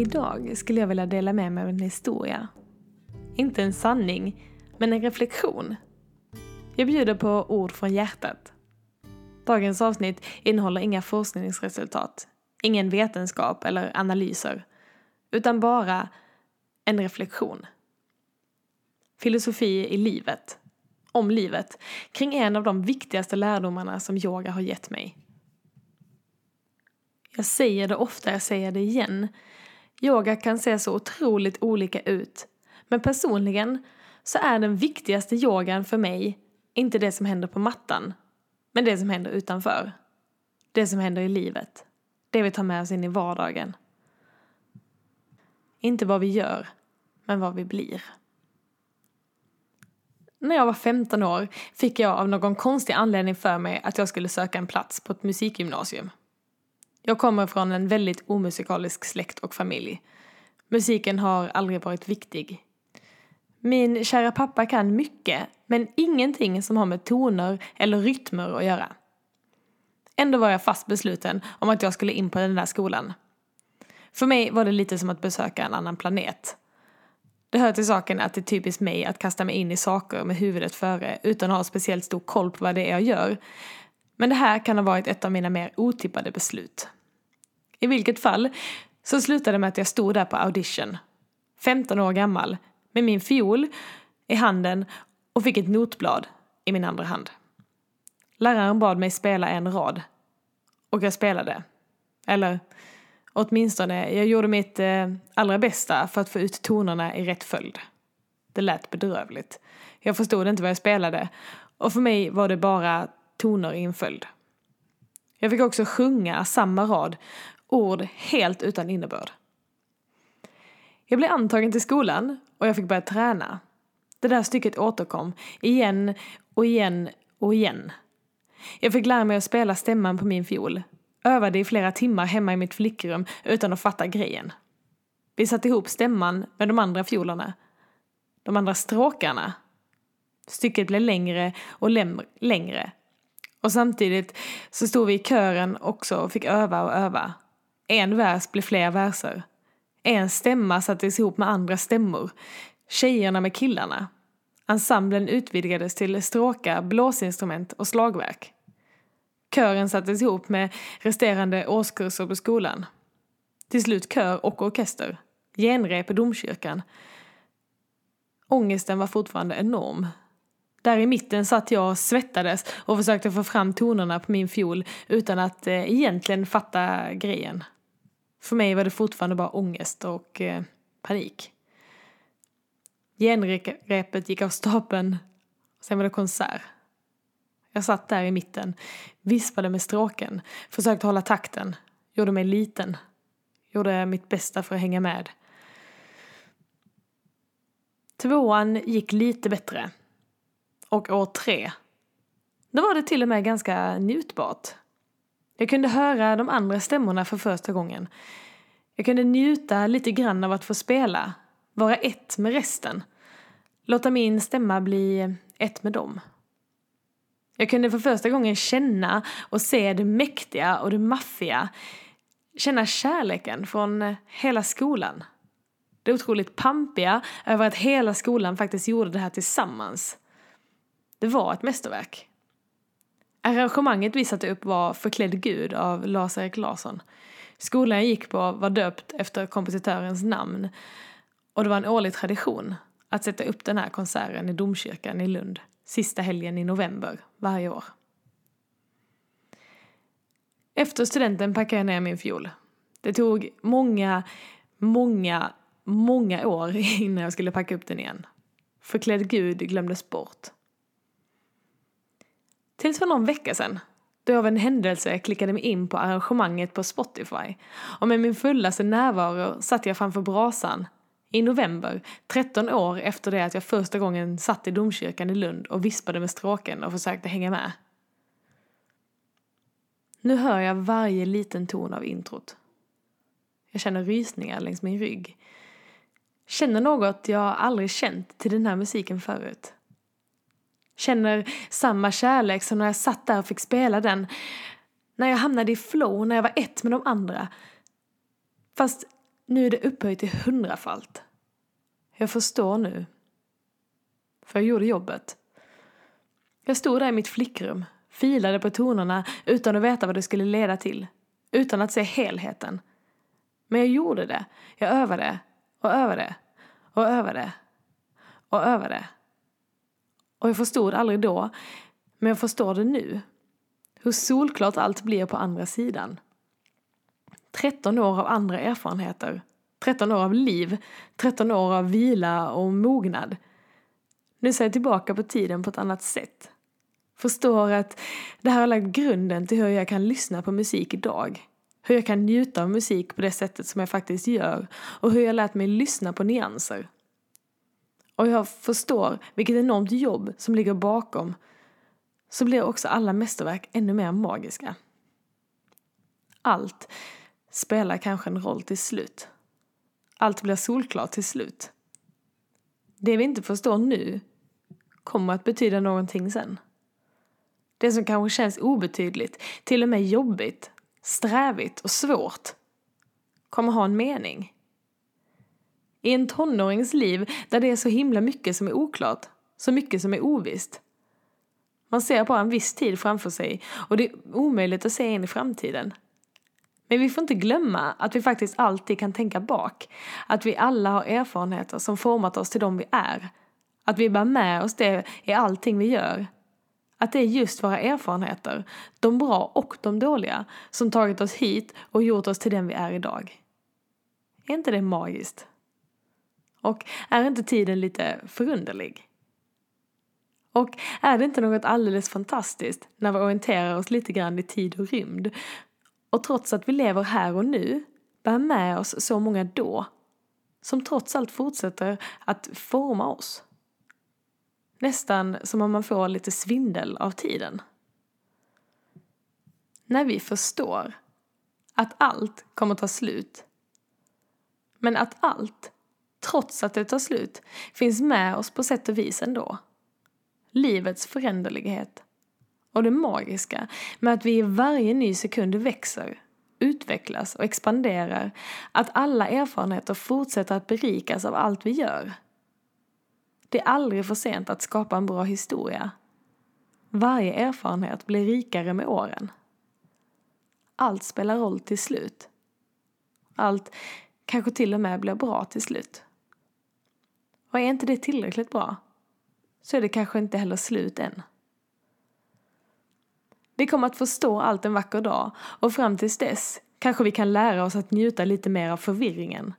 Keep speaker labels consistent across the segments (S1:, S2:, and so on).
S1: Idag skulle jag vilja dela med mig av en historia. Inte en sanning, men en reflektion. Jag bjuder på ord från hjärtat. Dagens avsnitt innehåller inga forskningsresultat, ingen vetenskap eller analyser, utan bara en reflektion. Filosofi i livet, om livet, kring en av de viktigaste lärdomarna som yoga har gett mig. Jag säger det ofta, jag säger det igen. Yoga kan se så otroligt olika ut. Men personligen så är den viktigaste yogan för mig inte det som händer på mattan, men det som händer utanför. Det som händer i livet. Det vi tar med oss in i vardagen. Inte vad vi gör, men vad vi blir. När jag var 15 år fick jag av någon konstig anledning för mig att jag skulle söka en plats på ett musikgymnasium. Jag kommer från en väldigt omusikalisk släkt och familj. Musiken har aldrig varit viktig. Min kära pappa kan mycket, men ingenting som har med toner eller rytmer att göra. Ändå var jag fast besluten om att jag skulle in på den där skolan. För mig var det lite som att besöka en annan planet. Det hör till saken att det är typiskt mig att kasta mig in i saker med huvudet före utan att ha speciellt stor koll på vad det är jag gör. Men det här kan ha varit ett av mina mer otippade beslut. I vilket fall så slutade det med att jag stod där på audition, 15 år gammal, med min fiol i handen och fick ett notblad i min andra hand. Läraren bad mig spela en rad. Och jag spelade. Eller åtminstone, jag gjorde mitt eh, allra bästa för att få ut tonerna i rätt följd. Det lät bedrövligt. Jag förstod inte vad jag spelade och för mig var det bara toner i en följd. Jag fick också sjunga samma rad, ord helt utan innebörd. Jag blev antagen till skolan och jag fick börja träna. Det där stycket återkom, igen och igen och igen. Jag fick lära mig att spela stämman på min fiol. Övade i flera timmar hemma i mitt flickrum utan att fatta grejen. Vi satte ihop stämman med de andra fiolerna. De andra stråkarna. Stycket blev längre och längre. Och samtidigt så stod vi i kören också och fick öva och öva. En vers blev fler verser. En stämma sattes ihop med andra stämmor. Tjejerna med killarna. Ensemblen utvidgades till stråkar, blåsinstrument och slagverk. Kören sattes ihop med resterande årskurser på skolan. Till slut kör och orkester. Genrep i domkyrkan. Ångesten var fortfarande enorm. Där i mitten satt jag och svettades och försökte få fram tonerna på min fiol utan att eh, egentligen fatta grejen. För mig var det fortfarande bara ångest och eh, panik. Genrepet gick av stapeln. Sen var det konsert. Jag satt där i mitten, vispade med stråken, försökte hålla takten, gjorde mig liten. Gjorde mitt bästa för att hänga med. Tvåan gick lite bättre. Och år tre, då var det till och med ganska njutbart. Jag kunde höra de andra stämmorna för första gången. Jag kunde njuta lite grann av att få spela, vara ett med resten. Låta min stämma bli ett med dem. Jag kunde för första gången känna och se det mäktiga och det maffiga. Känna kärleken från hela skolan. Det otroligt pampiga över att hela skolan faktiskt gjorde det här tillsammans. Det var ett mästerverk. Arrangemanget vi satte upp var Förklädd Gud av Lars-Erik Larsson. Skolan jag gick på var döpt efter kompositörens namn och det var en årlig tradition att sätta upp den här konserten i domkyrkan i Lund sista helgen i november varje år. Efter studenten packade jag ner min fiol. Det tog många, många, många år innan jag skulle packa upp den igen. Förklädd Gud glömdes bort. Tills för någon vecka sedan, då jag av en händelse klickade mig in på arrangemanget på Spotify och med min fullaste närvaro satt jag framför brasan i november, 13 år efter det att jag första gången satt i domkyrkan i Lund och vispade med stråken och försökte hänga med. Nu hör jag varje liten ton av introt. Jag känner rysningar längs min rygg. Känner något jag aldrig känt till den här musiken förut. Känner samma kärlek som när jag satt där och fick spela den. När jag hamnade i flow, när jag var ett med de andra. Fast nu är det upphöjt till hundrafalt. Jag förstår nu. För jag gjorde jobbet. Jag stod där i mitt flickrum, filade på tonerna utan att veta vad det skulle leda till. Utan att se helheten. Men jag gjorde det. Jag övade och övade och övade och övade. Och jag förstod aldrig då, men jag förstår det nu. Hur solklart allt blir på andra sidan. 13 år av andra erfarenheter. 13 år av liv. 13 år av vila och mognad. Nu ser jag tillbaka på tiden på ett annat sätt. Förstår att det här har lagt grunden till hur jag kan lyssna på musik idag. Hur jag kan njuta av musik på det sättet som jag faktiskt gör. Och hur jag lärt mig lyssna på nyanser. Och jag förstår vilket enormt jobb som ligger bakom. Så blir också alla mästerverk ännu mer magiska. Allt spelar kanske en roll till slut. Allt blir solklart till slut. Det vi inte förstår nu kommer att betyda någonting sen. Det som kanske känns obetydligt, till och med jobbigt, strävigt och svårt kommer ha en mening. I en tonårings liv där det är så himla mycket som är oklart, så mycket som är ovisst. Man ser bara en viss tid framför sig och det är omöjligt att se in i framtiden. Men vi får inte glömma att vi faktiskt alltid kan tänka bak. Att vi alla har erfarenheter som format oss till de vi är. Att vi bär med oss det i allting vi gör. Att det är just våra erfarenheter, de bra och de dåliga, som tagit oss hit och gjort oss till den vi är idag. Är inte det magiskt? Och är inte tiden lite förunderlig? Och är det inte något alldeles fantastiskt när vi orienterar oss lite grann i tid och rymd och trots att vi lever här och nu bär med oss så många då som trots allt fortsätter att forma oss. Nästan som om man får lite svindel av tiden. När vi förstår att allt kommer ta slut men att allt, trots att det tar slut, finns med oss på sätt och vis ändå. Livets föränderlighet och det magiska med att vi i varje ny sekund växer, utvecklas och expanderar, att alla erfarenheter fortsätter att berikas av allt vi gör. Det är aldrig för sent att skapa en bra historia. Varje erfarenhet blir rikare med åren. Allt spelar roll till slut. Allt kanske till och med blir bra till slut. Och är inte det tillräckligt bra så är det kanske inte heller slut än. Vi kommer att förstå allt en vacker dag och fram tills dess kanske vi kan lära oss att njuta lite mer av förvirringen.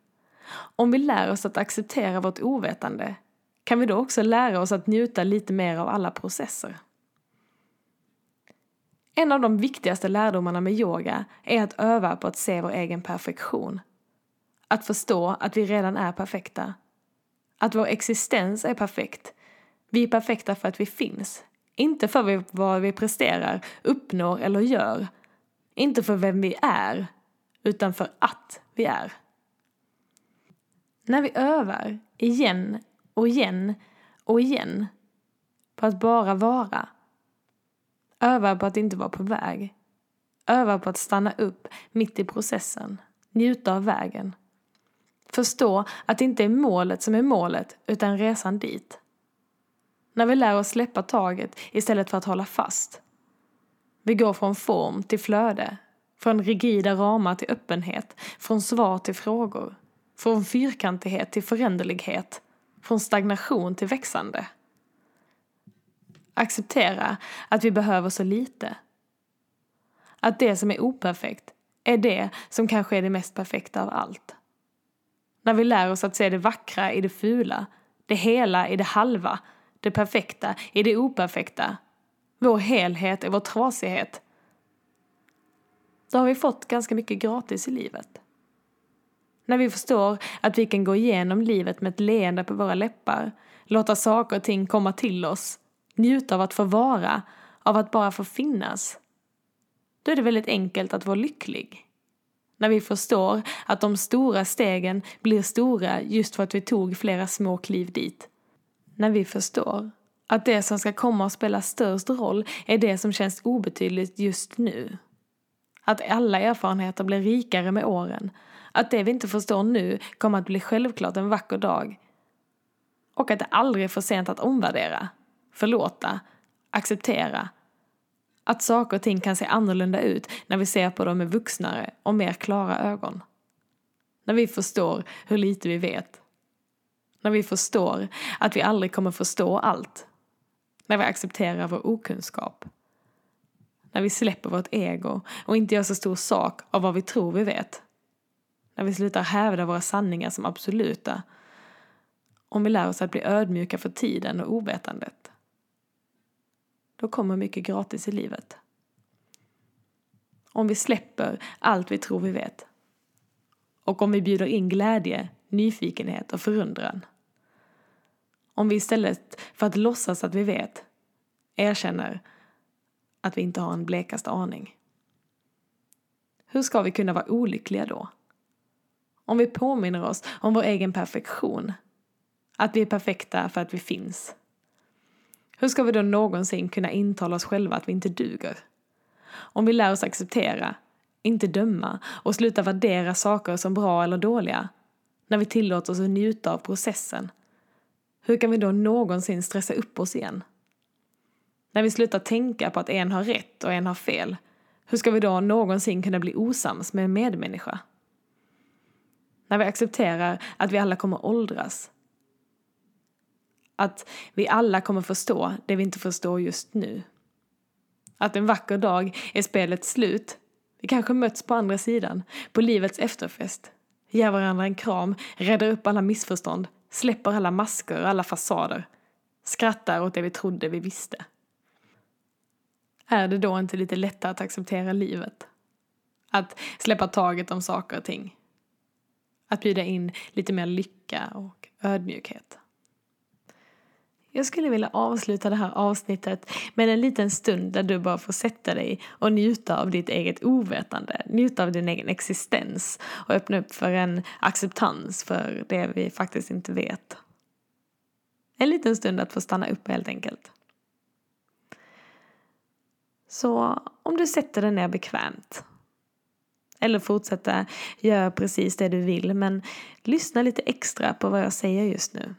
S1: Om vi lär oss att acceptera vårt ovetande kan vi då också lära oss att njuta lite mer av alla processer. En av de viktigaste lärdomarna med yoga är att öva på att se vår egen perfektion. Att förstå att vi redan är perfekta. Att vår existens är perfekt. Vi är perfekta för att vi finns, inte för vad vi presterar, uppnår eller gör. Inte för vem vi är, utan för att vi är. När vi övar, igen och igen och igen, på att bara vara. Övar på att inte vara på väg. Övar på att stanna upp mitt i processen, njuta av vägen. Förstå att det inte är målet som är målet, utan resan dit. När vi lär oss släppa taget istället för att hålla fast. Vi går från form till flöde, från rigida ramar till öppenhet, från svar till frågor, från fyrkantighet till föränderlighet, från stagnation till växande. Acceptera att vi behöver så lite. Att det som är operfekt är det som kanske är det mest perfekta av allt. När vi lär oss att se det vackra i det fula, det hela i det halva, det perfekta i det operfekta, vår helhet i vår trasighet. Då har vi fått ganska mycket gratis i livet. När vi förstår att vi kan gå igenom livet med ett leende på våra läppar, låta saker och ting komma till oss, njuta av att få vara, av att bara få finnas. Då är det väldigt enkelt att vara lycklig. När vi förstår att de stora stegen blir stora just för att vi tog flera små kliv dit när vi förstår att det som ska komma att spela störst roll är det som känns obetydligt just nu. Att alla erfarenheter blir rikare med åren. Att det vi inte förstår nu kommer att bli självklart en vacker dag. Och att det aldrig är för sent att omvärdera, förlåta, acceptera. Att saker och ting kan se annorlunda ut när vi ser på dem med vuxnare och mer klara ögon. När vi förstår hur lite vi vet. När vi förstår att vi aldrig kommer förstå allt. När vi accepterar vår okunskap. När vi släpper vårt ego och inte gör så stor sak av vad vi tror vi vet. När vi slutar hävda våra sanningar som absoluta. Om vi lär oss att bli ödmjuka för tiden och ovetandet. Då kommer mycket gratis i livet. Om vi släpper allt vi tror vi vet. Och om vi bjuder in glädje, nyfikenhet och förundran. Om vi istället för att låtsas att vi vet erkänner att vi inte har en blekaste aning. Hur ska vi kunna vara olyckliga då? Om vi påminner oss om vår egen perfektion. Att vi är perfekta för att vi finns. Hur ska vi då någonsin kunna intala oss själva att vi inte duger? Om vi lär oss acceptera, inte döma och sluta värdera saker som bra eller dåliga. När vi tillåter oss att njuta av processen. Hur kan vi då någonsin stressa upp oss igen? När vi slutar tänka på att en har rätt och en har fel, hur ska vi då någonsin kunna bli osams med en medmänniska? När vi accepterar att vi alla kommer åldras. Att vi alla kommer förstå det vi inte förstår just nu. Att en vacker dag är spelet slut. Vi kanske möts på andra sidan, på livets efterfest. Ger varandra en kram, räddar upp alla missförstånd, släpper alla masker och alla fasader. Skrattar åt det vi trodde vi visste. Är det då inte lite lättare att acceptera livet? Att släppa taget om saker och ting? Att bjuda in lite mer lycka och ödmjukhet? Jag skulle vilja avsluta det här avsnittet med en liten stund där du bara får sätta dig och njuta av ditt eget ovetande, njuta av din egen existens och öppna upp för en acceptans för det vi faktiskt inte vet. En liten stund att få stanna upp helt enkelt. Så om du sätter dig ner bekvämt eller fortsätta göra precis det du vill men lyssna lite extra på vad jag säger just nu.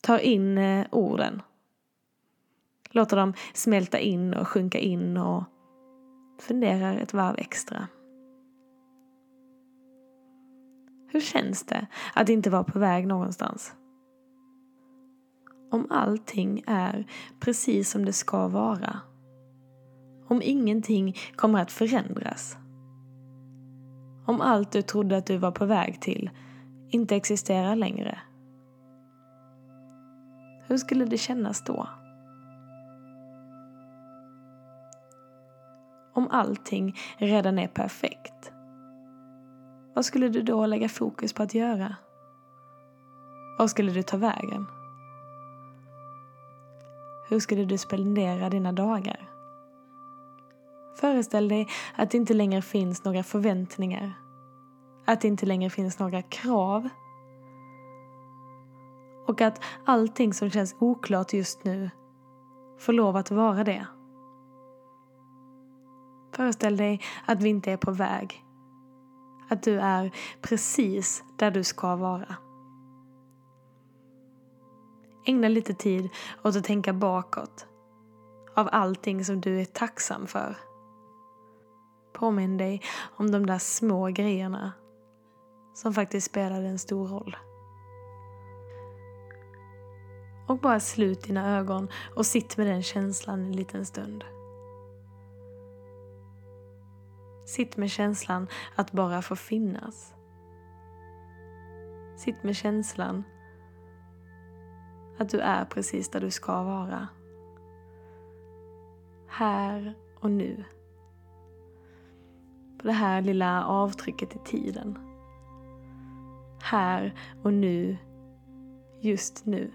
S1: Tar in eh, orden. Låter dem smälta in och sjunka in och funderar ett varv extra. Hur känns det att inte vara på väg någonstans? Om allting är precis som det ska vara om ingenting kommer att förändras. Om allt du trodde att du var på väg till inte existerar längre. Hur skulle det kännas då? Om allting redan är perfekt, vad skulle du då lägga fokus på att göra? Vad skulle du ta vägen? Hur skulle du spendera dina dagar? Föreställ dig att det inte längre finns några förväntningar. Att det inte längre finns några krav. Och att allting som känns oklart just nu får lov att vara det. Föreställ dig att vi inte är på väg. Att du är precis där du ska vara. Ägna lite tid åt att tänka bakåt. Av allting som du är tacksam för. Påminn dig om de där små grejerna som faktiskt spelade en stor roll. Och bara slut dina ögon och sitt med den känslan en liten stund. Sitt med känslan att bara få finnas. Sitt med känslan att du är precis där du ska vara. Här och nu på det här lilla avtrycket i tiden. Här och nu, just nu.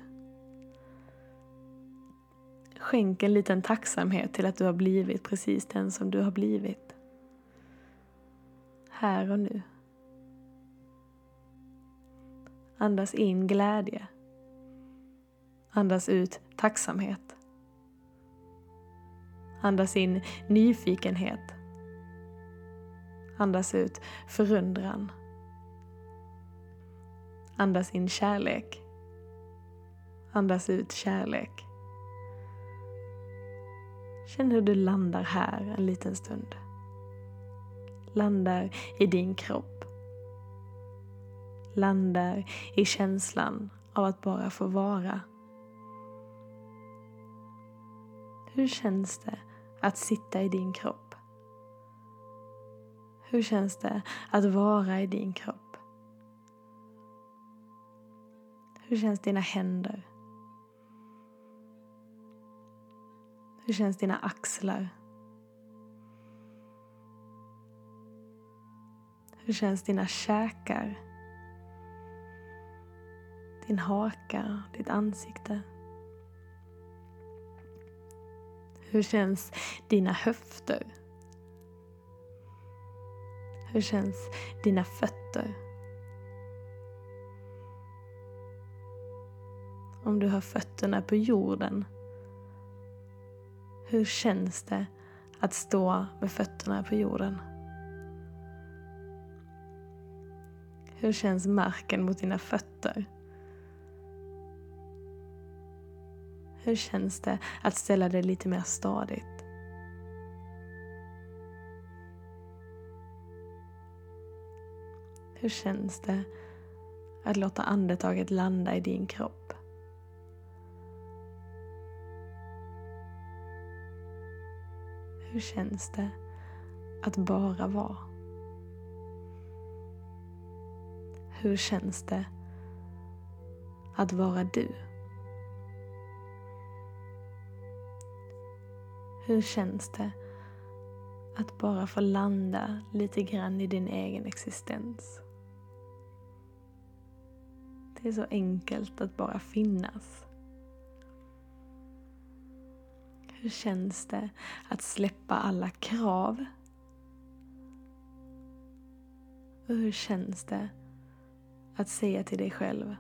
S1: Skänk en liten tacksamhet till att du har blivit precis den som du har blivit. Här och nu. Andas in glädje. Andas ut tacksamhet. Andas in nyfikenhet. Andas ut förundran. Andas in kärlek. Andas ut kärlek. Känn hur du landar här en liten stund. Landar i din kropp. Landar i känslan av att bara få vara. Hur känns det att sitta i din kropp? Hur känns det att vara i din kropp? Hur känns dina händer? Hur känns dina axlar? Hur känns dina käkar? Din haka, ditt ansikte? Hur känns dina höfter? Hur känns dina fötter? Om du har fötterna på jorden, hur känns det att stå med fötterna på jorden? Hur känns marken mot dina fötter? Hur känns det att ställa dig lite mer stadigt? Hur känns det att låta andetaget landa i din kropp? Hur känns det att bara vara? Hur känns det att vara du? Hur känns det att bara få landa lite grann i din egen existens? Det är så enkelt att bara finnas. Hur känns det att släppa alla krav? Och hur känns det att säga till dig själv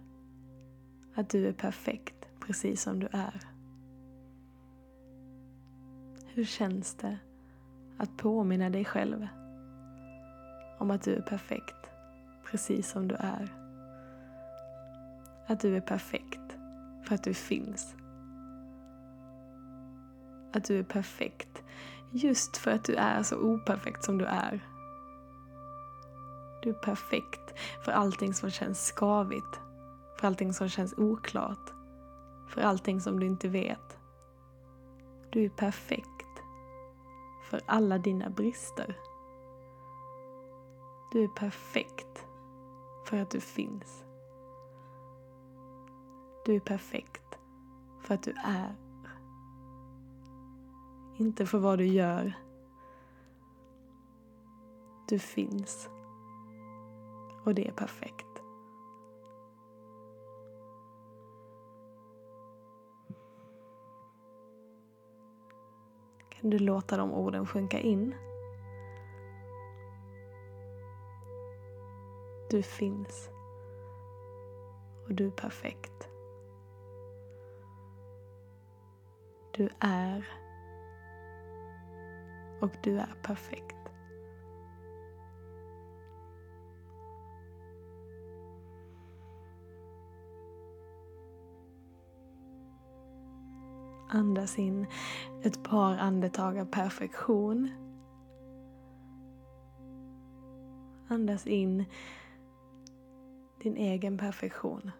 S1: att du är perfekt precis som du är? Hur känns det att påminna dig själv om att du är perfekt precis som du är? Att du är perfekt för att du finns. Att du är perfekt just för att du är så operfekt som du är. Du är perfekt för allting som känns skavigt, för allting som känns oklart, för allting som du inte vet. Du är perfekt för alla dina brister. Du är perfekt för att du finns. Du är perfekt för att du är. Inte för vad du gör. Du finns. Och det är perfekt. Kan du låta de orden sjunka in? Du finns. Och du är perfekt. Du är. Och du är perfekt. Andas in ett par andetag av perfektion. Andas in din egen perfektion.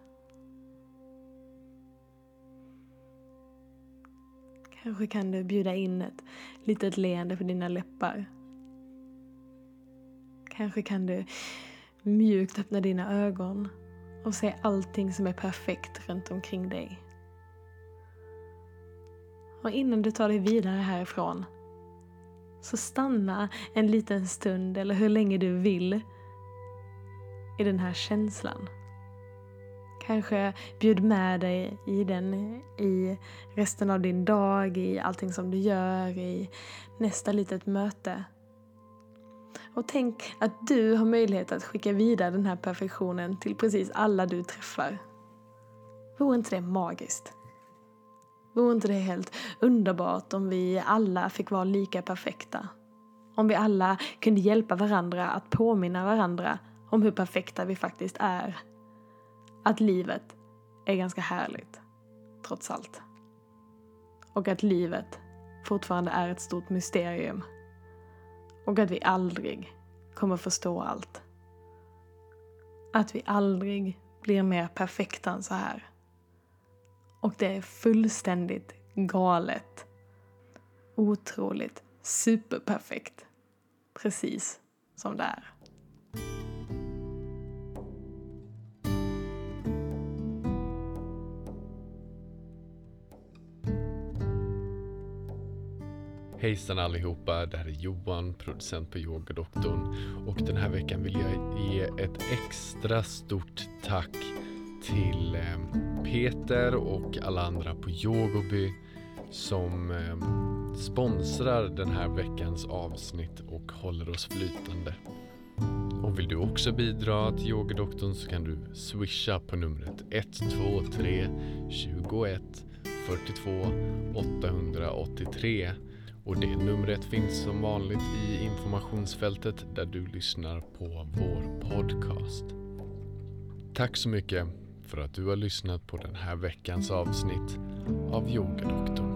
S1: Kanske kan du bjuda in ett litet leende på dina läppar. Kanske kan du mjukt öppna dina ögon och se allting som är perfekt runt omkring dig. Och innan du tar dig vidare härifrån så stanna en liten stund eller hur länge du vill i den här känslan. Kanske bjud med dig i den i resten av din dag, i allting som du gör, i nästa litet möte. Och tänk att du har möjlighet att skicka vidare den här perfektionen till precis alla du träffar. Vore inte det magiskt? Vore inte det helt underbart om vi alla fick vara lika perfekta? Om vi alla kunde hjälpa varandra att påminna varandra om hur perfekta vi faktiskt är att livet är ganska härligt, trots allt. Och att livet fortfarande är ett stort mysterium. Och att vi aldrig kommer förstå allt. Att vi aldrig blir mer perfekta än så här. Och det är fullständigt galet. Otroligt superperfekt. Precis som det är.
S2: Hejsan allihopa, det här är Johan, producent på Yogadoktorn och den här veckan vill jag ge ett extra stort tack till eh, Peter och alla andra på Yogoby som eh, sponsrar den här veckans avsnitt och håller oss flytande. Och vill du också bidra till Yogadoktorn så kan du swisha på numret 123 21 42 883 och det numret finns som vanligt i informationsfältet där du lyssnar på vår podcast. Tack så mycket för att du har lyssnat på den här veckans avsnitt av Yogadoktorn.